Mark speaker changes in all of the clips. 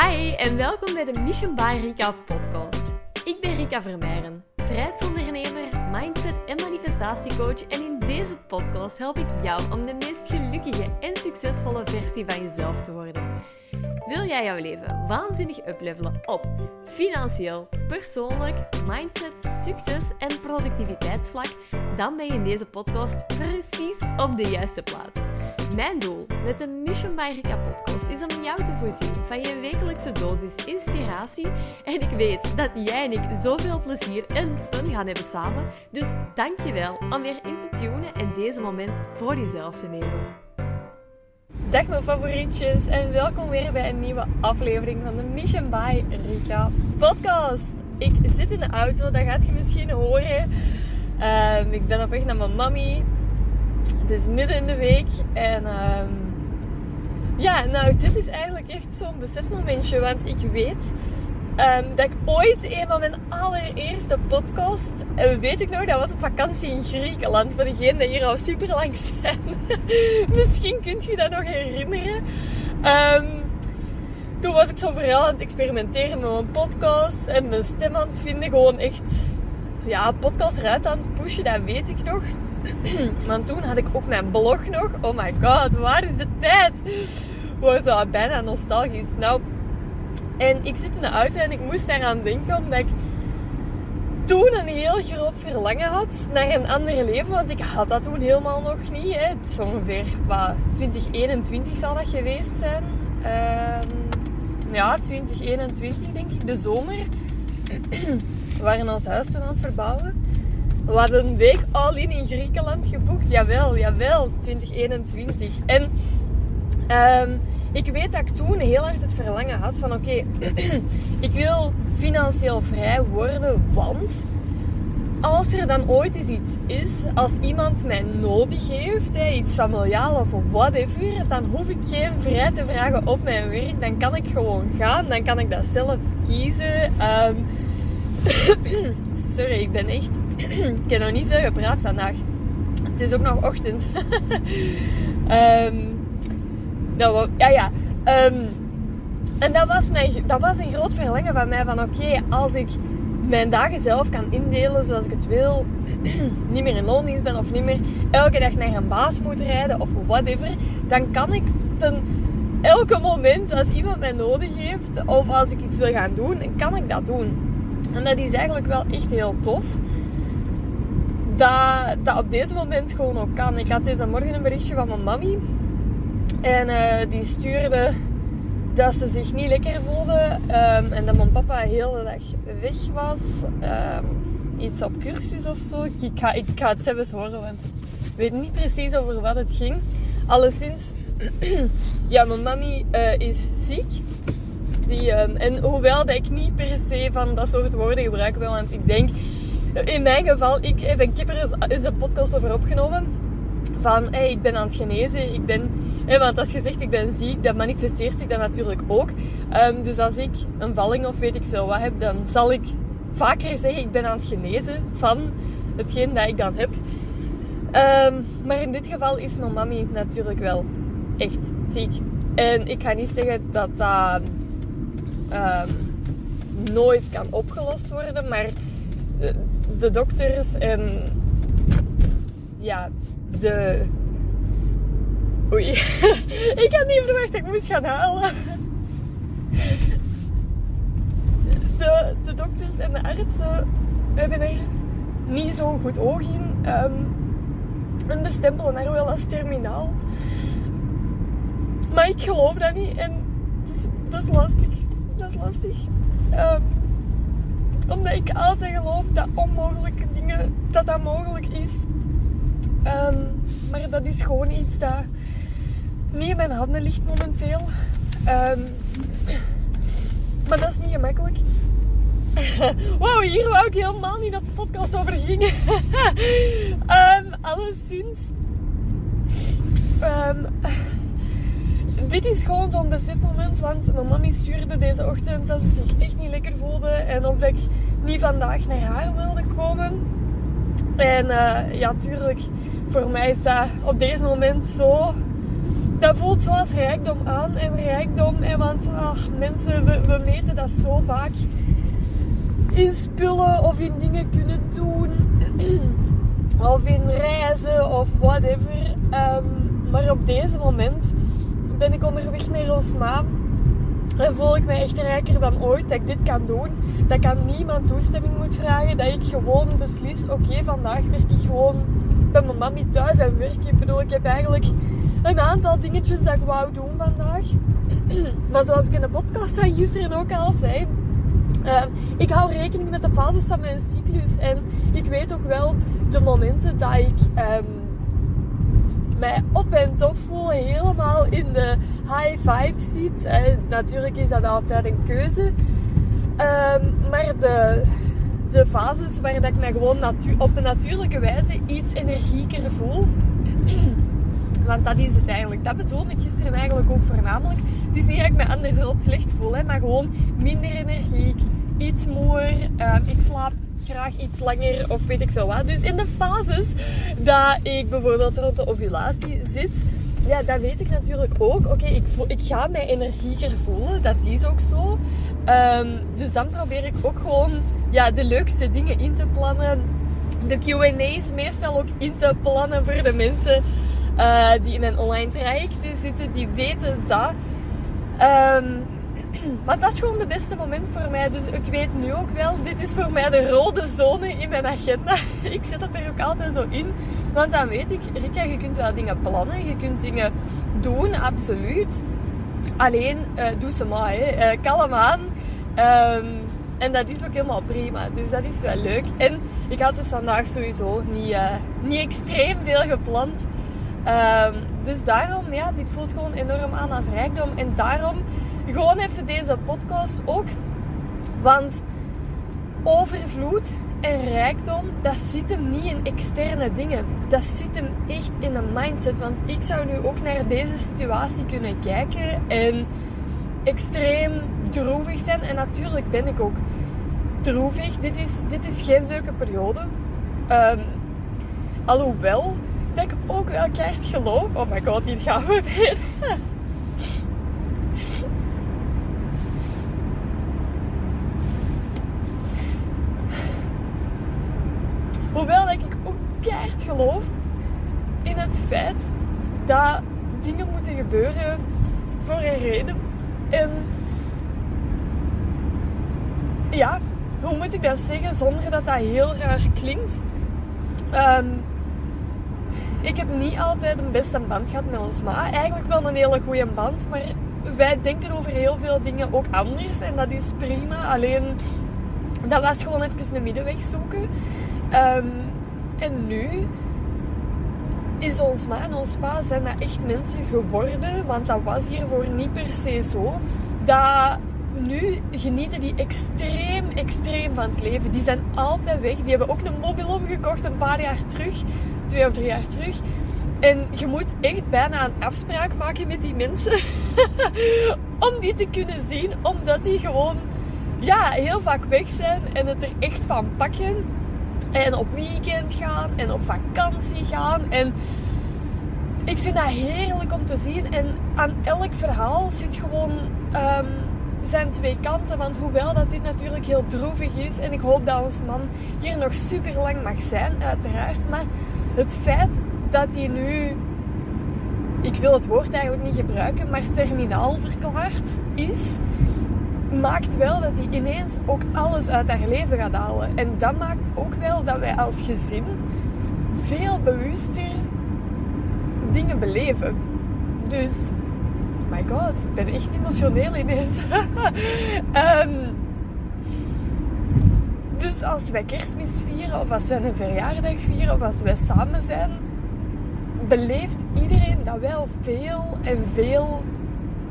Speaker 1: Hi en welkom bij de Mission by Rika podcast. Ik ben Rika Vermeijren, vrijheidsondernemer, mindset en manifestatiecoach en in deze podcast help ik jou om de meest gelukkige en succesvolle versie van jezelf te worden. Wil jij jouw leven waanzinnig uplevelen op financieel, persoonlijk, mindset, succes en productiviteitsvlak? Dan ben je in deze podcast precies op de juiste plaats. Mijn doel met de Mission by Rika podcast is om jou te voorzien van je wekelijkse dosis inspiratie. En ik weet dat jij en ik zoveel plezier en fun gaan hebben samen. Dus dankjewel om weer in te tunen en deze moment voor jezelf te nemen. Dag mijn favorietjes en welkom weer bij een nieuwe aflevering van de Mission by Rika podcast. Ik zit in de auto, dat gaat je misschien horen. Ehm, ik ben op weg naar mijn mami. Het is midden in de week en ehm, ja, nou dit is eigenlijk echt zo'n besefmomentje, want ik weet um, dat ik ooit een van mijn allereerste podcast, en weet ik nog, dat was op vakantie in Griekenland, voor degenen die hier al super lang zijn. Misschien kunt je dat nog herinneren. Um, toen was ik zo vooral aan het experimenteren met mijn podcast en mijn stem vinden. Gewoon echt, ja, podcast eruit aan het pushen, dat weet ik nog. Want toen had ik ook mijn blog nog. Oh my god, waar is de tijd? Wordt zo bijna nostalgisch. Nou, en ik zit in de auto en ik moest daaraan denken omdat ik toen een heel groot verlangen had naar een ander leven. Want ik had dat toen helemaal nog niet. Hè. Het is ongeveer wat, 2021 zal dat geweest zijn. Uh, ja, 2021 denk ik, de zomer. We waren ons huis toen aan het verbouwen. We hadden een week al in in Griekenland geboekt. Jawel, jawel, 2021. En um, ik weet dat ik toen heel hard het verlangen had van oké, ik wil financieel vrij worden, want als er dan ooit eens iets is, als iemand mij nodig heeft, hè, iets familiaal of whatever, dan hoef ik geen vrij te vragen op mijn werk. Dan kan ik gewoon gaan, dan kan ik dat zelf kiezen. Um, sorry, ik ben echt... ik heb nog niet veel gepraat vandaag. Het is ook nog ochtend. um, ja, ja. Um, en dat was, mijn, dat was een groot verlangen van mij. Van oké, als ik mijn dagen zelf kan indelen zoals ik het wil. niet meer in loondienst ben of niet meer elke dag naar een baas moet rijden of whatever. Dan kan ik ten elke moment als iemand mij nodig heeft of als ik iets wil gaan doen, kan ik dat doen. En dat is eigenlijk wel echt heel tof. Dat, dat op deze moment gewoon ook kan. Ik had deze morgen een berichtje van mijn mami. En uh, die stuurde dat ze zich niet lekker voelde. Um, en dat mijn papa de hele dag weg was. Um, iets op cursus of zo. Ik, ga, ik ga het zelfs horen, want ik weet niet precies over wat het ging. Alleszins, ja, mijn mami uh, is ziek. Die, um, en hoewel dat ik niet per se van dat soort woorden gebruik wil, want ik denk, in mijn geval, ik, ben Kipper is de podcast over opgenomen. Van, hey, ik ben aan het genezen, ik ben want als je zegt ik ben ziek, dan manifesteert zich dat natuurlijk ook. Um, dus als ik een valling of weet ik veel wat heb, dan zal ik vaker zeggen ik ben aan het genezen van hetgeen dat ik dan heb. Um, maar in dit geval is mijn mami natuurlijk wel echt ziek. En ik ga niet zeggen dat dat um, nooit kan opgelost worden, maar de, de dokters en ja, de Oei. ik had niet verwacht dat ik moest gaan halen. De, de dokters en de artsen hebben er niet zo'n goed oog in. Um, en bestempelen haar wel als terminaal. Maar ik geloof dat niet. En dat is, lastig. Dat is lastig. Um, omdat ik altijd geloof dat onmogelijke dingen, dat dat mogelijk is. Um, maar dat is gewoon iets dat niet in mijn handen ligt momenteel. Um, maar dat is niet gemakkelijk. wow, hier wou ik helemaal niet dat de podcast over ging. um, alleszins. Um, dit is gewoon zo'n besefmoment, want mijn mami stuurde deze ochtend dat ze zich echt niet lekker voelde en of ik niet vandaag naar haar wilde komen. En uh, ja, tuurlijk, voor mij is dat op deze moment zo
Speaker 2: dat voelt zoals rijkdom aan. En rijkdom, hè, want ach, mensen, we, we meten dat zo vaak in spullen of in dingen kunnen doen. of in reizen of whatever. Ehm, maar op deze moment ben ik onderweg naar Rosma. En voel ik mij echt rijker dan ooit dat ik dit kan doen. Dat ik aan niemand toestemming moet vragen. Dat ik gewoon beslis, oké, vandaag werk ik gewoon bij mijn mami thuis en werk. Ik bedoel, ik heb eigenlijk een aantal dingetjes dat ik wou doen vandaag. maar zoals ik in de podcast van gisteren ook al zei, Ehm, ik hou rekening met de fases van mijn cyclus. En ik weet ook wel de momenten dat ik um, mij op en top voel. Helemaal in de high vibe zit. Natuurlijk is dat altijd een keuze. Um, maar de, de fases waar ik mij gewoon op een natuurlijke wijze iets energieker voel. Want dat is het eigenlijk. Dat bedoelde ik gisteren eigenlijk ook voornamelijk. Het is niet dat ik me anders rot slecht voel, hè, maar gewoon minder energiek, iets moeier. Ehm, ik slaap graag iets langer of weet ik veel wat. Dus in de fases dat ik bijvoorbeeld rond de ovulatie zit, ja, dat weet ik natuurlijk ook. Oké, ik, ik ga mij energieker voelen, dat is ook zo. Ehm, dus dan probeer ik ook gewoon ja, de leukste dingen in te plannen. De QA's meestal ook in te plannen voor de mensen uh, die in een online traject zitten, die weten dat. Um, maar dat is gewoon de beste moment voor mij. Dus ik weet nu ook wel, dit is voor mij de rode zone in mijn agenda. ik zet dat er ook altijd zo in. Want dan weet ik, Rika, je kunt wel dingen plannen, je kunt dingen doen, absoluut. Alleen, uh, doe ze maar, hè. Uh, kalm aan. Um, en dat is ook helemaal prima. Dus dat is wel leuk. En ik had dus vandaag sowieso niet, uh, niet extreem veel gepland. Um, dus daarom, ja, dit voelt gewoon enorm aan als rijkdom. En daarom gewoon even deze podcast ook. Want overvloed en rijkdom, dat zit hem niet in externe dingen. Dat zit hem echt in een mindset. Want ik zou nu ook naar deze situatie kunnen kijken en extreem droevig zijn. En natuurlijk ben ik ook droevig. Dit is, dit is geen leuke periode. Um, alhoewel dat ik ook wel keihard geloof. Oh my god, hier gaan we weer. Hoewel dat ik ook keihard geloof in het feit dat dingen moeten gebeuren voor een reden. En ja, hoe moet ik dat zeggen zonder dat dat heel raar klinkt? Um, ik heb niet altijd een beste band gehad met ons ma. Eigenlijk wel een hele goede band, maar wij denken over heel veel dingen ook anders. En dat is prima. Alleen, dat was gewoon even een middenweg zoeken. Um, en nu is ons ma en ons pa zijn dat echt mensen geworden. Want dat was hiervoor niet per se zo. Dat nu genieten die extreem, extreem van het leven. Die zijn altijd weg. Die hebben ook een mobiel omgekocht een paar jaar terug twee of drie jaar terug. En je moet echt bijna een afspraak maken met die mensen om die te kunnen zien, omdat die gewoon ja, heel vaak weg zijn en het er echt van pakken. En op weekend gaan en op vakantie gaan. En ik vind dat heerlijk om te zien. En aan elk verhaal zit gewoon um, zijn twee kanten. Want hoewel dat dit natuurlijk heel droevig is. En ik hoop dat ons man hier nog super lang mag zijn, uiteraard. Maar het feit dat hij nu, ik wil het woord eigenlijk niet gebruiken, maar terminaal verklaard is, maakt wel dat hij ineens ook alles uit haar leven gaat halen. En dat maakt ook wel dat wij als gezin veel bewuster dingen beleven. Dus, my god, ik ben echt emotioneel ineens. um, dus als wij kerstmis vieren, of als wij een verjaardag vieren, of als wij samen zijn, beleeft iedereen dat wel veel en veel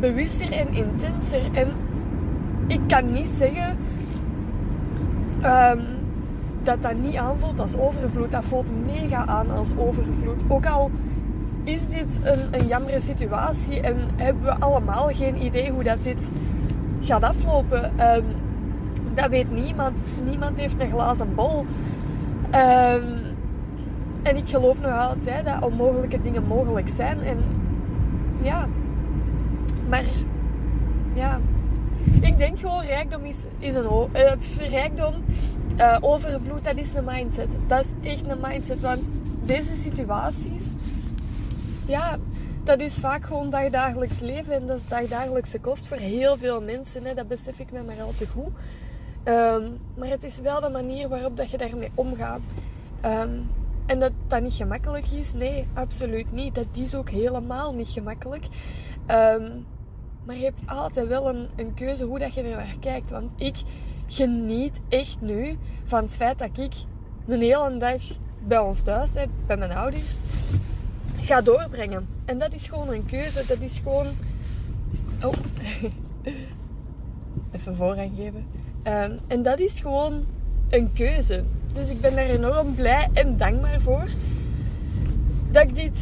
Speaker 2: bewuster en intenser. En ik kan niet zeggen um, dat dat niet aanvoelt als overvloed. Dat voelt mega aan als overvloed. Ook al is dit een, een jammere situatie en hebben we allemaal geen idee hoe dat dit gaat aflopen. Um, dat weet niemand. Niemand heeft een glazen bol. Um, en ik geloof nog altijd dat onmogelijke dingen mogelijk zijn. En ja. Maar ja, ik denk gewoon rijkdom is, een uh, rijkdom, uh, overvloed, dat is een mindset. Dat is echt een mindset, want deze situaties, ja, dat is vaak gewoon dagdagelijks leven en dat is dagdagelijkse kost voor heel veel mensen. Hè. Dat besef ik me maar al te goed. Um, maar het is wel de manier waarop dat je daarmee omgaat. Um, en dat dat niet gemakkelijk is, nee, absoluut niet. Dat is ook helemaal niet gemakkelijk. Um, maar je hebt altijd wel een, een keuze hoe dat je er naar kijkt. Want ik geniet echt nu van het feit dat ik een hele dag bij ons thuis, hè, bij mijn ouders, ga doorbrengen. En dat is gewoon een keuze. Dat is gewoon... Oh. Even voorrang geven. Um, en dat is gewoon een keuze. Dus ik ben daar enorm blij en dankbaar voor dat ik dit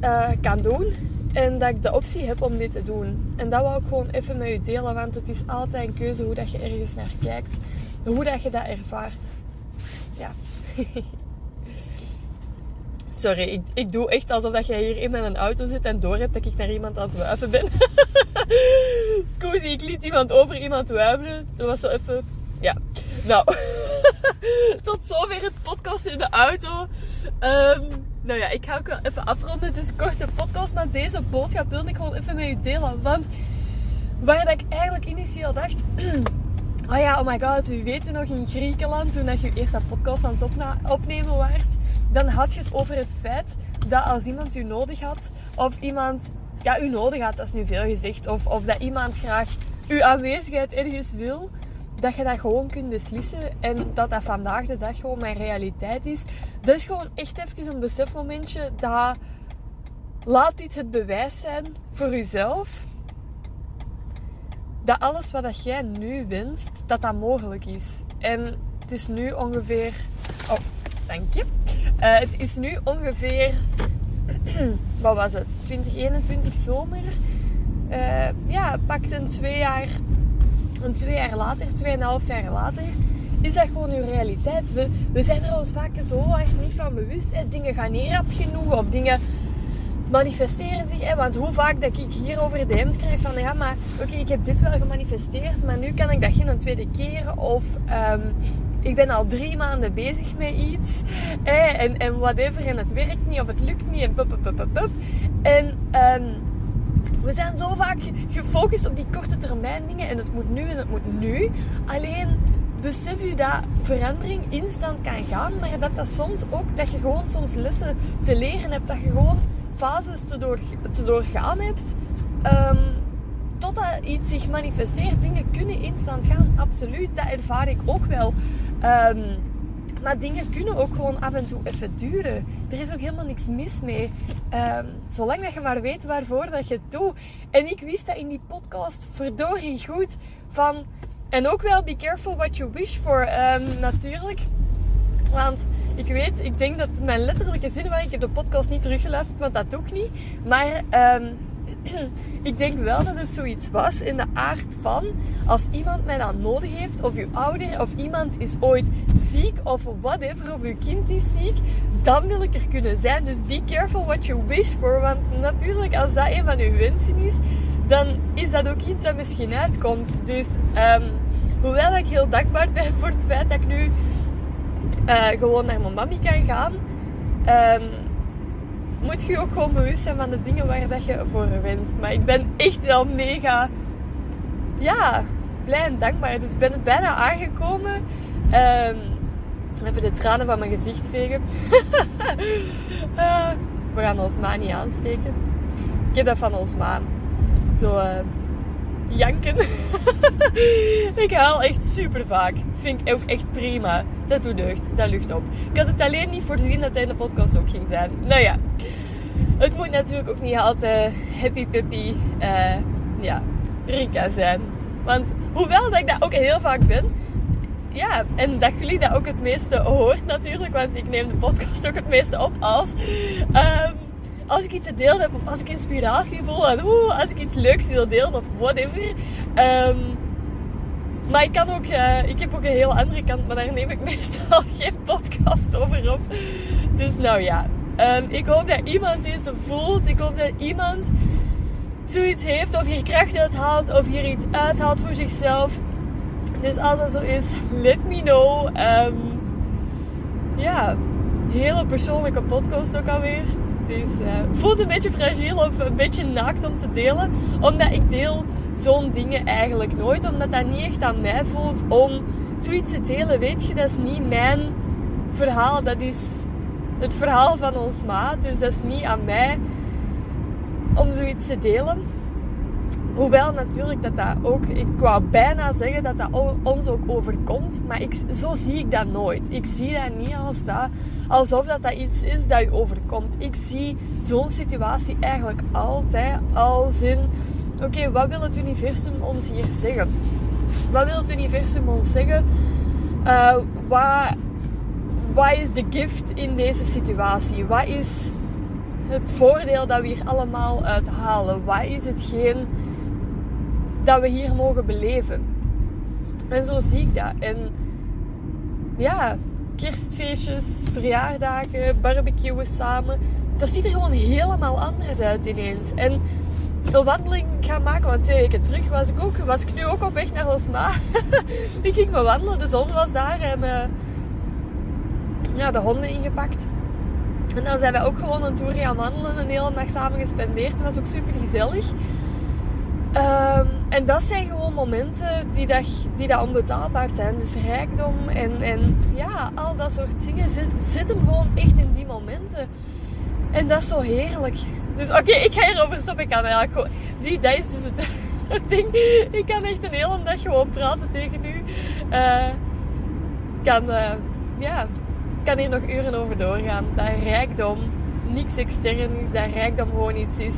Speaker 2: uh, kan doen. En dat ik de optie heb om dit te doen. En dat wou ik gewoon even met u delen, want het is altijd een keuze hoe dat je ergens naar kijkt. Hoe dat je dat ervaart. Ja. Sorry, ik, ik doe echt alsof dat jij hier in mijn auto zit en door hebt dat ik naar iemand aan het wuiven ben. Scusi, ik liet iemand over iemand wuiven. Dat was zo even... Ja. Nou. Tot zover het podcast in de auto. Um, nou ja, ik ga ook wel even afronden. Het is een korte podcast, maar deze boodschap wilde ik gewoon even met u delen. Want waar ik eigenlijk initieel dacht... oh ja, oh my god, u weet nog in Griekenland, toen dat je eerst dat podcast aan het opnemen waart, dan had je het over het feit dat als iemand u nodig had, of iemand ja, u nodig had, dat is nu veel gezegd, of, of dat iemand graag uw aanwezigheid ergens wil, dat je dat gewoon kunt beslissen en dat dat vandaag de dag gewoon mijn realiteit is. Dat is gewoon echt even een besefmomentje dat laat dit het bewijs zijn voor jezelf dat alles wat dat jij nu wenst, dat dat mogelijk is. En het is nu ongeveer... Oh, dank je. Uh, het is nu ongeveer... wat was het? 2021 zomer. Uh, ja, pakt een twee jaar en twee jaar later, tweeënhalf jaar later, is dat gewoon uw realiteit. We, we zijn er ons vaak zo erg niet van bewust. Hè. Dingen gaan niet rap genoeg of dingen manifesteren zich. Hè. Want hoe vaak dat ik hierover de hemd krijg van ja, maar oké, ik heb dit wel gemanifesteerd, maar nu kan ik dat geen tweede keer. Of um, ik ben al drie maanden bezig met iets. Hè, en, en whatever, en het werkt niet of het lukt niet en pup. En um, we zijn zo vaak gefocust op die korte termijn dingen en het moet nu en het moet nu. Alleen besef je dat verandering instant kan gaan, maar dat dat soms ook, dat je gewoon soms lessen te leren hebt, dat je gewoon fases te, door, te doorgaan hebt. Um, totdat iets zich manifesteert. Dingen kunnen instant gaan, absoluut. Dat ervaar ik ook wel. Um, maar dingen kunnen ook gewoon af en toe even duren. Er is ook helemaal niks mis mee. Um, zolang dat je maar weet waarvoor dat je het doet. En ik wist dat in die podcast verdorie goed. Van, en ook wel be careful what you wish for. Um, natuurlijk. Want ik weet, ik denk dat mijn letterlijke zin waar ik heb de podcast niet teruggeluisterd, want dat doe ik niet. Maar um, ik denk wel dat het zoiets was in de aard van als iemand mij dan nodig heeft, of uw ouder of iemand is ooit ziek of whatever, of uw kind is ziek, dan wil ik er kunnen zijn. Dus be careful what you wish for. Want natuurlijk, als dat een van uw wensen is, dan is dat ook iets dat misschien uitkomt. Dus um, hoewel ik heel dankbaar ben voor het feit dat ik nu uh, gewoon naar mijn mami kan gaan. Um, moet je ook gewoon bewust zijn van de dingen waar dat je voor wenst. Maar ik ben echt wel mega, ja, blij en dankbaar. Dus ik ben bijna aangekomen. Um, even de tranen van mijn gezicht vegen. uh, we gaan ons maan niet aansteken. Ik heb dat van ons maan. Zo uh, janken. ik haal echt super vaak. Vind ik ook echt prima. Dat doet deugd. Dat lucht op. Ik had het alleen niet voorzien dat hij in de podcast ook ging zijn. Nou ja. Het moet natuurlijk ook niet altijd happy peppy uh, ja, Rika zijn. Want hoewel dat ik dat ook heel vaak ben, ja, en dat jullie dat ook het meeste hoort natuurlijk, want ik neem de podcast ook het meeste op als, um, als ik iets te delen heb of als ik inspiratie voel als ik iets leuks wil delen of whatever. Um, maar ik, kan ook, uh, ik heb ook een heel andere kant, maar daar neem ik meestal geen podcast over op. Dus nou ja, um, ik hoop dat iemand deze voelt. Ik hoop dat iemand zoiets heeft, of hier kracht uithaalt, of hier iets uithaalt voor zichzelf. Dus als dat zo is, let me know. Um, ja, hele persoonlijke podcast ook alweer. Dus uh, voelt een beetje fragiel of een beetje naakt om te delen. Omdat ik deel zo'n dingen eigenlijk nooit. Omdat dat niet echt aan mij voelt om zoiets te delen. Weet je, dat is niet mijn verhaal. Dat is het verhaal van ons maat. Dus dat is niet aan mij om zoiets te delen. Hoewel natuurlijk dat dat ook, ik wou bijna zeggen dat dat ons ook overkomt, maar ik, zo zie ik dat nooit. Ik zie dat niet als dat, alsof dat, dat iets is dat je overkomt. Ik zie zo'n situatie eigenlijk altijd als in, oké, wat wil het universum ons hier zeggen? Wat wil het universum ons zeggen? Uh, wat, is de gift in deze situatie? Wat is het voordeel dat we hier allemaal uit halen? Wat is hetgeen dat we hier mogen beleven. En zo zie ik dat. En ja, kerstfeestjes, verjaardagen, barbecuen samen. Dat ziet er gewoon helemaal anders uit ineens. En een wandeling gaan maken, want twee weken terug was ik ook, was ik nu ook op weg naar Osma. ik ging me wandelen, de zon was daar en uh, ja, de honden ingepakt. En dan zijn wij ook gewoon een tour gaan wandelen, een hele nacht samen gespendeerd. Het was ook super gezellig. Um, en dat zijn gewoon momenten die, dat, die dat onbetaalbaar zijn. Dus rijkdom en, ja, al dat soort dingen zit, zitten gewoon echt in die momenten. En dat is zo heerlijk. Dus oké, ik ga hierover stoppen. Ik kan eigenlijk gewoon... Zie, dat is dus het, ding. Ik kan echt een hele dag gewoon praten tegen u. Uh, kan, uh, ja, kan hier nog uren over doorgaan. Dat rijkdom niks extern is. Dat rijkdom gewoon iets is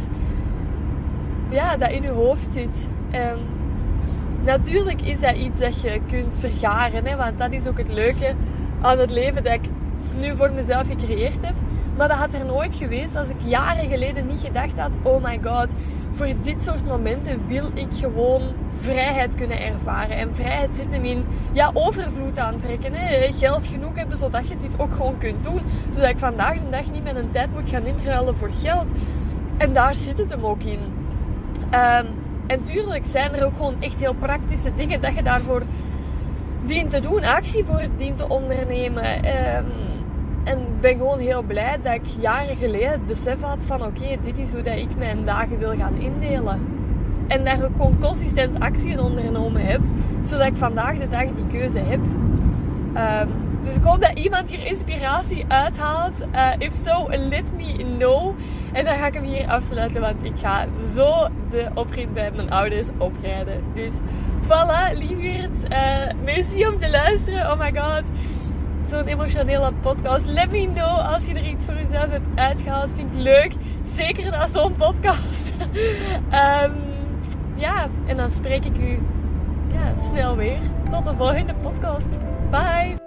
Speaker 2: ja, dat in je hoofd zit. En natuurlijk is dat iets dat je kunt vergaren. Hè, want dat is ook het leuke aan het leven dat ik nu voor mezelf gecreëerd heb. Maar dat had er nooit geweest als ik jaren geleden niet gedacht had: oh my god, voor dit soort momenten wil ik gewoon vrijheid kunnen ervaren. En vrijheid zit hem in ja, overvloed aantrekken. Hè? Geld genoeg hebben zodat je dit ook gewoon kunt doen. Zodat ik vandaag de dag niet mijn tijd moet gaan inruilen voor geld. En daar zit het hem ook in. Um, en tuurlijk zijn er ook gewoon echt heel praktische dingen dat je daarvoor dient te doen, actie voor dient te ondernemen. Um, en ik ben gewoon heel blij dat ik jaren geleden het besef had van oké, dit is hoe dat ik mijn dagen wil gaan indelen. En daar ook gewoon consistent actie ondernomen heb, zodat ik vandaag de dag die keuze heb. Um, dus ik hoop dat iemand hier inspiratie uithaalt. Uh, if so, let me know. En dan ga ik hem hier afsluiten, want ik ga zo de oprit bij mijn ouders oprijden. Dus voilà, lieverd. Uh, merci om te luisteren. Oh my god. Zo'n emotionele podcast. Let me know als je er iets voor jezelf hebt uitgehaald. Vind ik leuk. Zeker na zo'n podcast. um, ja, en dan spreek ik u ja, snel weer. Tot de volgende podcast. Bye!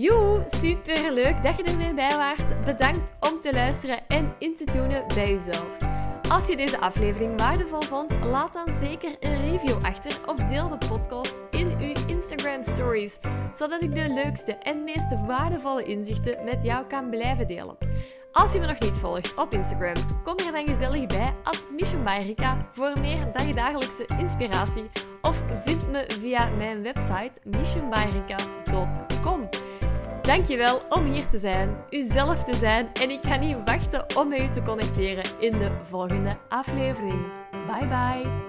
Speaker 1: Joe, super leuk dat je er weer bij waart. Bedankt om te luisteren en in te tunen bij jezelf. Als je deze aflevering waardevol vond, laat dan zeker een review achter of deel de podcast in uw Instagram stories, zodat ik de leukste en meest waardevolle inzichten met jou kan blijven delen. Als je me nog niet volgt op Instagram, kom er dan gezellig bij at voor meer dagdagelijkse inspiratie of vind me via mijn website missionbyrika.com. Dankjewel om hier te zijn, uzelf te zijn en ik ga niet wachten om met u te connecteren in de volgende aflevering. Bye bye!